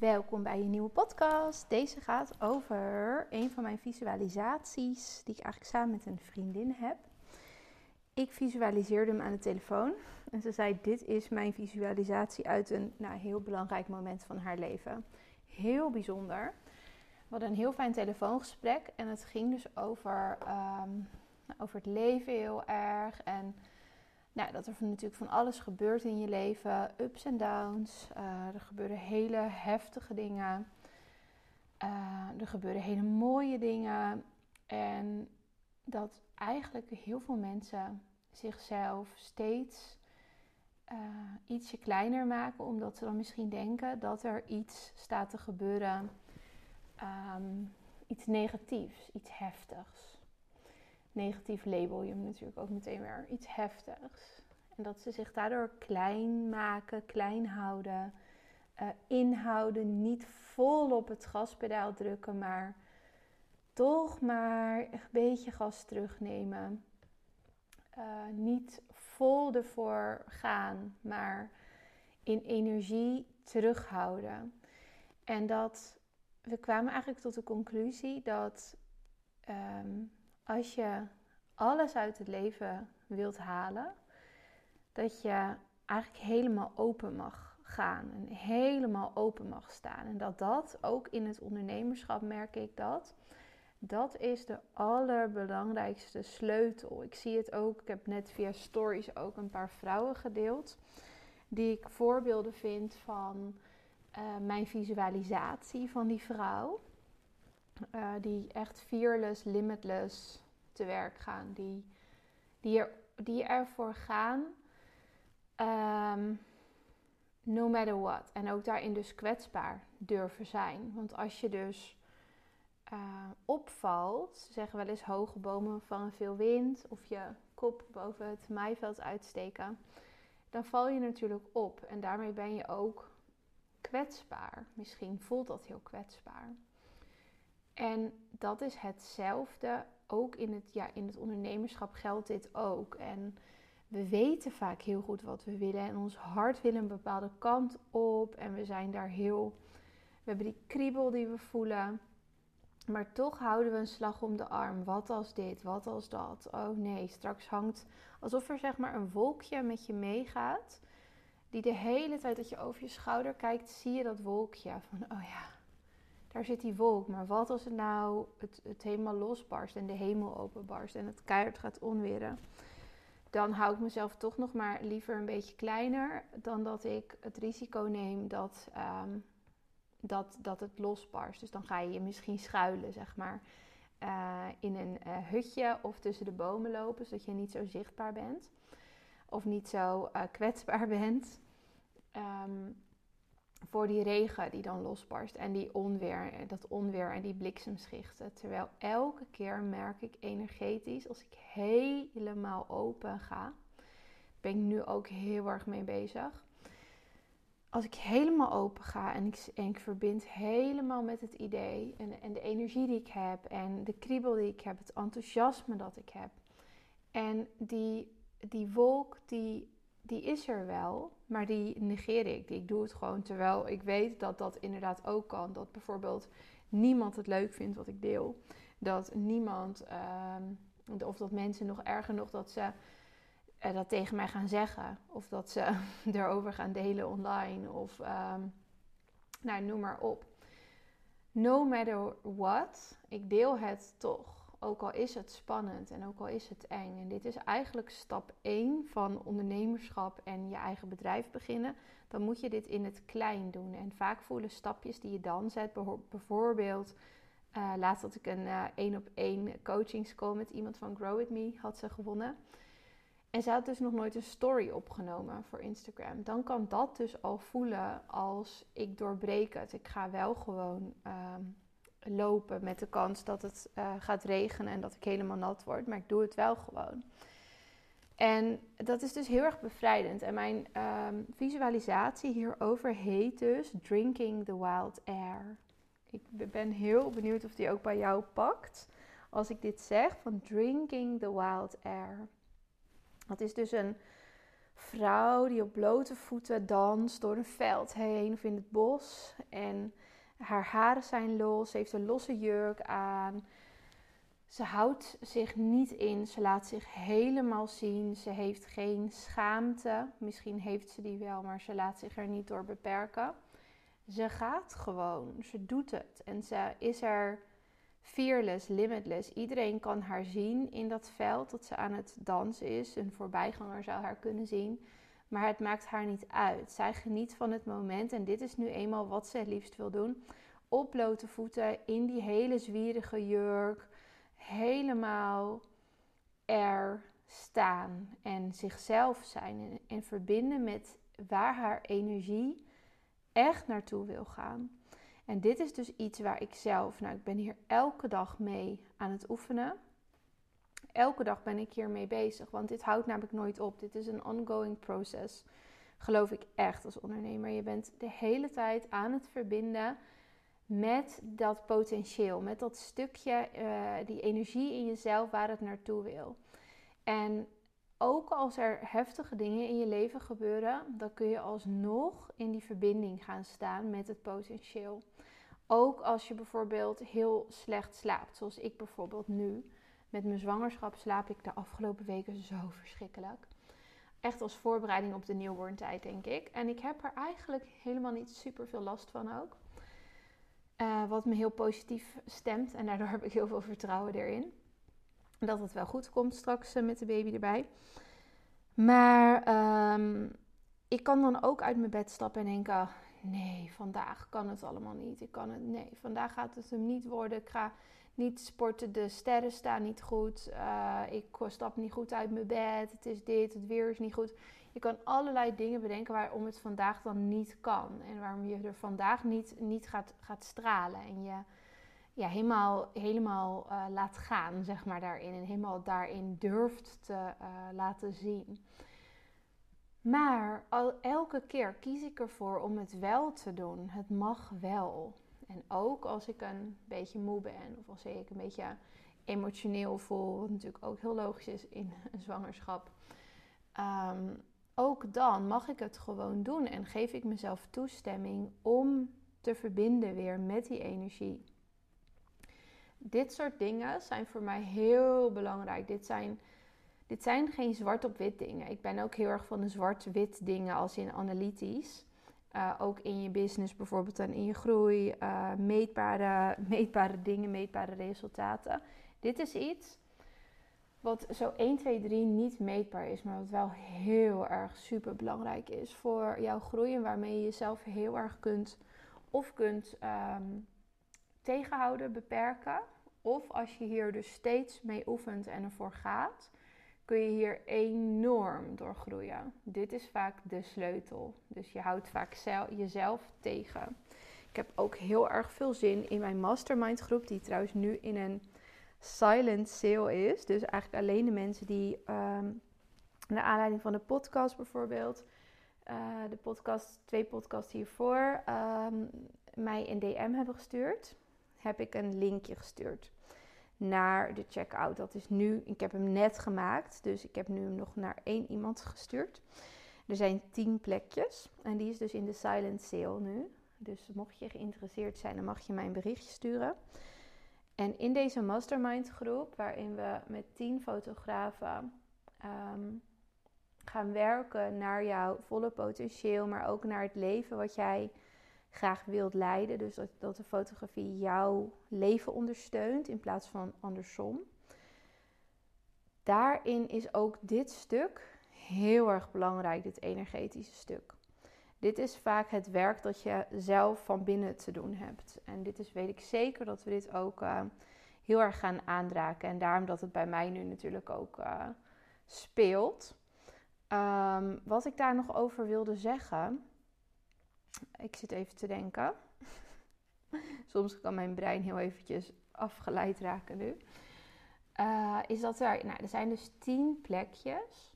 Welkom bij een nieuwe podcast. Deze gaat over een van mijn visualisaties die ik eigenlijk samen met een vriendin heb. Ik visualiseerde hem aan de telefoon en ze zei: Dit is mijn visualisatie uit een nou, heel belangrijk moment van haar leven. Heel bijzonder. We hadden een heel fijn telefoongesprek en het ging dus over, ehm, over het leven heel erg. En nou, dat er natuurlijk van alles gebeurt in je leven. Ups en downs. Uh, er gebeuren hele heftige dingen. Uh, er gebeuren hele mooie dingen. En dat eigenlijk heel veel mensen zichzelf steeds uh, ietsje kleiner maken. Omdat ze dan misschien denken dat er iets staat te gebeuren. Um, iets negatiefs, iets heftigs negatief label je hem natuurlijk ook meteen weer iets heftigs. En dat ze zich daardoor klein maken, klein houden, uh, inhouden, niet vol op het gaspedaal drukken, maar toch maar een beetje gas terugnemen. Uh, niet vol ervoor gaan, maar in energie terughouden. En dat we kwamen eigenlijk tot de conclusie dat um, als je alles uit het leven wilt halen, dat je eigenlijk helemaal open mag gaan en helemaal open mag staan. En dat dat ook in het ondernemerschap merk ik dat. Dat is de allerbelangrijkste sleutel. Ik zie het ook, ik heb net via stories ook een paar vrouwen gedeeld. Die ik voorbeelden vind van uh, mijn visualisatie van die vrouw. Uh, die echt fearless, limitless te werk gaan. Die, die, die ervoor gaan, um, no matter what. En ook daarin dus kwetsbaar durven zijn. Want als je dus uh, opvalt, zeggen wel eens hoge bomen vangen veel wind, of je kop boven het maaiveld uitsteken, dan val je natuurlijk op. En daarmee ben je ook kwetsbaar. Misschien voelt dat heel kwetsbaar. En dat is hetzelfde. Ook in het, ja, in het ondernemerschap geldt dit ook. En we weten vaak heel goed wat we willen. En ons hart wil een bepaalde kant op. En we zijn daar heel. We hebben die kriebel die we voelen. Maar toch houden we een slag om de arm. Wat als dit? Wat als dat? Oh nee, straks hangt alsof er zeg maar een wolkje met je meegaat. Die de hele tijd dat je over je schouder kijkt, zie je dat wolkje. Van oh ja, daar zit die wolk. Maar wat als het nou het, het helemaal losbarst en de hemel openbarst en het keihard gaat onweren? Dan hou ik mezelf toch nog maar liever een beetje kleiner dan dat ik het risico neem dat, um, dat, dat het losbarst. Dus dan ga je je misschien schuilen, zeg maar, uh, in een uh, hutje of tussen de bomen lopen, zodat je niet zo zichtbaar bent of niet zo uh, kwetsbaar bent. Um, voor die regen die dan losbarst en die onweer, dat onweer en die bliksemschichten. Terwijl elke keer merk ik energetisch, als ik helemaal open ga, ben ik nu ook heel erg mee bezig. Als ik helemaal open ga en ik, verbind helemaal met het idee en, en de energie die ik heb en de kriebel die ik heb, het enthousiasme dat ik heb. En die, die wolk die die is er wel, maar die negeer ik. Ik doe het gewoon terwijl ik weet dat dat inderdaad ook kan. Dat bijvoorbeeld niemand het leuk vindt wat ik deel. Dat niemand, uh, of dat mensen nog erger nog, dat ze uh, dat tegen mij gaan zeggen. Of dat ze erover gaan delen online. Of um, nou, noem maar op. No matter what, ik deel het toch. Ook al is het spannend en ook al is het eng. En dit is eigenlijk stap 1 van ondernemerschap en je eigen bedrijf beginnen. Dan moet je dit in het klein doen. En vaak voelen stapjes die je dan zet, bijvoorbeeld. Uh, laatst had ik een uh, één op één coachingscall met iemand van Grow With Me, had ze gewonnen. En ze had dus nog nooit een story opgenomen voor Instagram. Dan kan dat dus al voelen als ik doorbreek het. Ik ga wel gewoon ehm, lopen met de kans dat het uh, gaat regenen en dat ik helemaal nat word. Maar ik doe het wel gewoon. En dat is dus heel erg bevrijdend. En mijn um, visualisatie hierover heet dus Drinking the Wild Air. Ik ben heel benieuwd of die ook bij jou pakt. Als ik dit zeg, van Drinking the Wild Air. Dat is dus een vrouw die op blote voeten danst door een veld heen of in het bos. En haar haren zijn los, ze heeft een losse jurk aan. Ze houdt zich niet in, ze laat zich helemaal zien. Ze heeft geen schaamte. Misschien heeft ze die wel, maar ze laat zich er niet door beperken. Ze gaat gewoon, ze doet het en ze is er fearless, limitless. Iedereen kan haar zien in dat veld dat ze aan het dansen is. Een voorbijganger zou haar kunnen zien. Maar het maakt haar niet uit. Zij geniet van het moment en dit is nu eenmaal wat ze het liefst wil doen. Op blote voeten, in die hele zwierige jurk, helemaal er staan en zichzelf zijn en, en verbinden met waar haar energie echt naartoe wil gaan. En dit is dus iets waar ik zelf, nou ik ben hier elke dag mee aan het oefenen. Elke dag ben ik hiermee bezig, want dit houdt namelijk nooit op. Dit is een ongoing process, geloof ik echt als ondernemer. Je bent de hele tijd aan het verbinden met dat potentieel, met dat stukje, uh, die energie in jezelf waar het naartoe wil. En ook als er heftige dingen in je leven gebeuren, dan kun je alsnog in die verbinding gaan staan met het potentieel. Ook als je bijvoorbeeld heel slecht slaapt, zoals ik bijvoorbeeld nu. Met mijn zwangerschap slaap ik de afgelopen weken zo verschrikkelijk. Echt als voorbereiding op de newborn tijd, denk ik. En ik heb er eigenlijk helemaal niet super veel last van ook. Uh, wat me heel positief stemt. En daardoor heb ik heel veel vertrouwen erin. Dat het wel goed komt straks uh, met de baby erbij. Maar um, ik kan dan ook uit mijn bed stappen en denken: nee, vandaag kan het allemaal niet. Ik kan het, nee, vandaag gaat het hem niet worden. Ik ga niet sporten, de sterren staan niet goed. Uh, ik stap niet goed uit mijn bed. Het is dit, het weer is niet goed. Je kan allerlei dingen bedenken waarom het vandaag dan niet kan. En waarom je er vandaag niet, niet gaat, gaat stralen. En je ja, helemaal, helemaal uh, laat gaan, zeg maar, daarin. En helemaal daarin durft te uh, laten zien. Maar al, elke keer kies ik ervoor om het wel te doen. Het mag wel. En ook als ik een beetje moe ben of als ik een beetje emotioneel voel, wat natuurlijk ook heel logisch is in een zwangerschap. Um, ook dan mag ik het gewoon doen en geef ik mezelf toestemming om te verbinden weer met die energie. Dit soort dingen zijn voor mij heel belangrijk. Dit zijn dit zijn geen zwart op wit dingen. Ik ben ook heel erg van de zwart-wit dingen als in analytisch. Uh, ook in je business bijvoorbeeld en in je groei. Uh, meetbare, meetbare dingen, meetbare resultaten. Dit is iets wat zo 1, 2, 3 niet meetbaar is, maar wat wel heel erg super belangrijk is voor jouw groei en waarmee je jezelf heel erg kunt of kunt um, tegenhouden, beperken. Of als je hier dus steeds mee oefent en ervoor gaat, kun je hier enorm door groeien. Dit is vaak de sleutel. Dus je houdt vaak jezelf tegen. Ik heb ook heel erg veel zin in mijn mastermind groep, die trouwens nu in een silent sale is. Dus eigenlijk alleen de mensen die um, naar aanleiding van de podcast bijvoorbeeld, uh, de podcast, twee podcasts hiervoor, um, mij een DM hebben gestuurd, heb ik een linkje gestuurd naar de checkout. Dat is nu, ik heb hem net gemaakt, dus ik heb nu hem nog naar één iemand gestuurd. Er zijn tien plekjes en die is dus in de silent sale nu. Dus mocht je geïnteresseerd zijn, dan mag je mij een berichtje sturen. En in deze mastermind groep, waarin we met tien fotografen um, gaan werken naar jouw volle potentieel, maar ook naar het leven wat jij graag wilt leiden. Dus dat, de fotografie jouw leven ondersteunt in plaats van andersom. Daarin is ook dit stuk heel erg belangrijk, dit energetische stuk. Dit is vaak het werk dat je zelf van binnen te doen hebt. En dit is, weet ik zeker, dat we dit ook uh, heel erg gaan aandraken. En daarom dat het bij mij nu natuurlijk ook uh, speelt. Um, wat ik daar nog over wilde zeggen, ik zit even te denken. Soms kan mijn brein heel eventjes afgeleid raken nu. Uh, is dat er, nou, er zijn dus tien plekjes.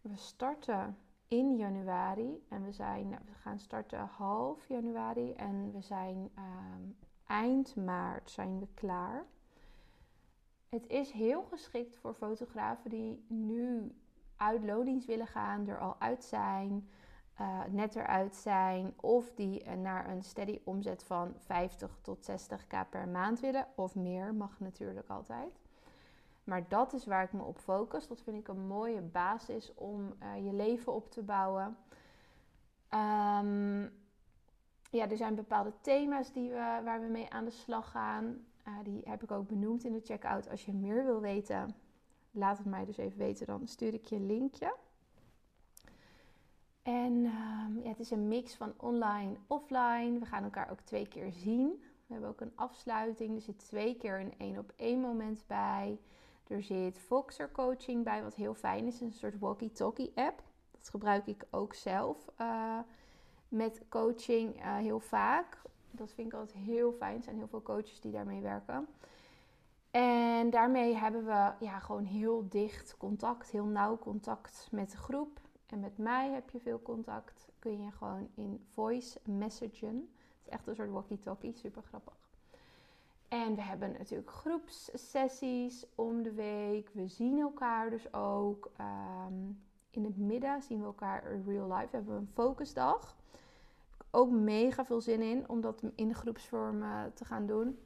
We starten in januari en we, zijn, nou, we gaan starten half januari en we zijn ehm, eind maart zijn we klaar. Het is heel geschikt voor fotografen die nu uit willen gaan, er al uit zijn, uh, net eruit zijn, of die naar een steady omzet van 50 tot 60k per maand willen, of meer, mag natuurlijk altijd. Maar dat is waar ik me op focus. Dat vind ik een mooie basis om uh, je leven op te bouwen. Um, ja, er zijn bepaalde thema's die we, waar we mee aan de slag gaan. Die heb ik ook benoemd in de checkout. Als je meer wil weten, laat het mij dus even weten. Dan stuur ik je een linkje. En um, ja, het is een mix van online, offline. We gaan elkaar ook twee keer zien. We hebben ook een afsluiting. Er zit twee keer een één op één moment bij. Er zit Voxer coaching bij, wat heel fijn is. Een soort walkie-talkie app. Dat gebruik ik ook zelf uh, met coaching uh, heel vaak. Dat vind ik altijd heel fijn. Er zijn heel veel coaches die daarmee werken. En daarmee hebben we ja, gewoon heel dicht contact, heel nauw contact met de groep. En met mij heb je veel contact. Kun je gewoon in voice messagen. Het is echt een soort walkie-talkie, super grappig. En we hebben natuurlijk groepssessies om de week. We zien elkaar dus ook. Um, in het midden zien we elkaar real life. We hebben een focusdag. Ik ook mega veel zin in om dat in groepsvorm te gaan doen.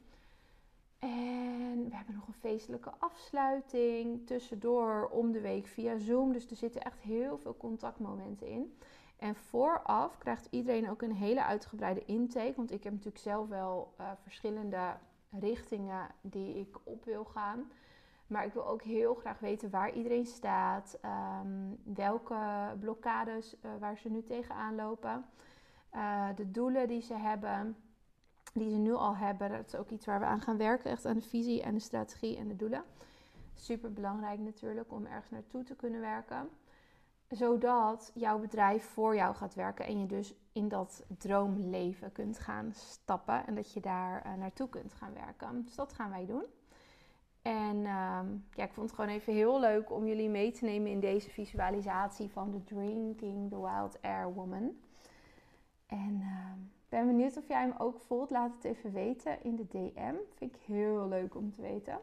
En we hebben nog een feestelijke afsluiting tussendoor om de week via Zoom. Dus er zitten echt heel veel contactmomenten in. En vooraf krijgt iedereen ook een hele uitgebreide intake. Want ik heb natuurlijk zelf wel uh, verschillende richtingen die ik op wil gaan. Maar ik wil ook heel graag weten waar iedereen staat, um, welke blokkades uh, waar ze nu tegenaan lopen, uh, de doelen die ze hebben, die ze nu al hebben. Dat is ook iets waar we aan gaan werken, echt aan de visie en de strategie en de doelen. Super belangrijk natuurlijk om ergens naartoe te kunnen werken zodat jouw bedrijf voor jou gaat werken en je dus in dat droomleven kunt gaan stappen en dat je daar uh, naartoe kunt gaan werken. Dus dat gaan wij doen. En uh, ja, ik vond het gewoon even heel leuk om jullie mee te nemen in deze visualisatie van de Drinking the Wild Air Woman. En uh, ben benieuwd of jij hem ook voelt. Laat het even weten in de DM. Vind ik heel leuk om te weten.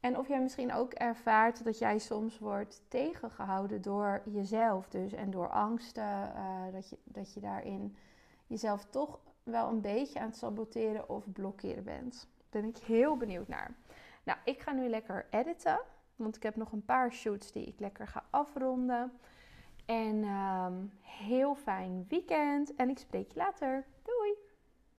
En of jij misschien ook ervaart dat jij soms wordt tegengehouden door jezelf dus en door angsten. Uh, dat, je, dat je daarin jezelf toch wel een beetje aan het saboteren of blokkeren bent. Daar ben ik heel benieuwd naar. Nou, ik ga nu lekker editen. Want ik heb nog een paar shoots die ik lekker ga afronden. En um, heel fijn weekend. En ik spreek je later.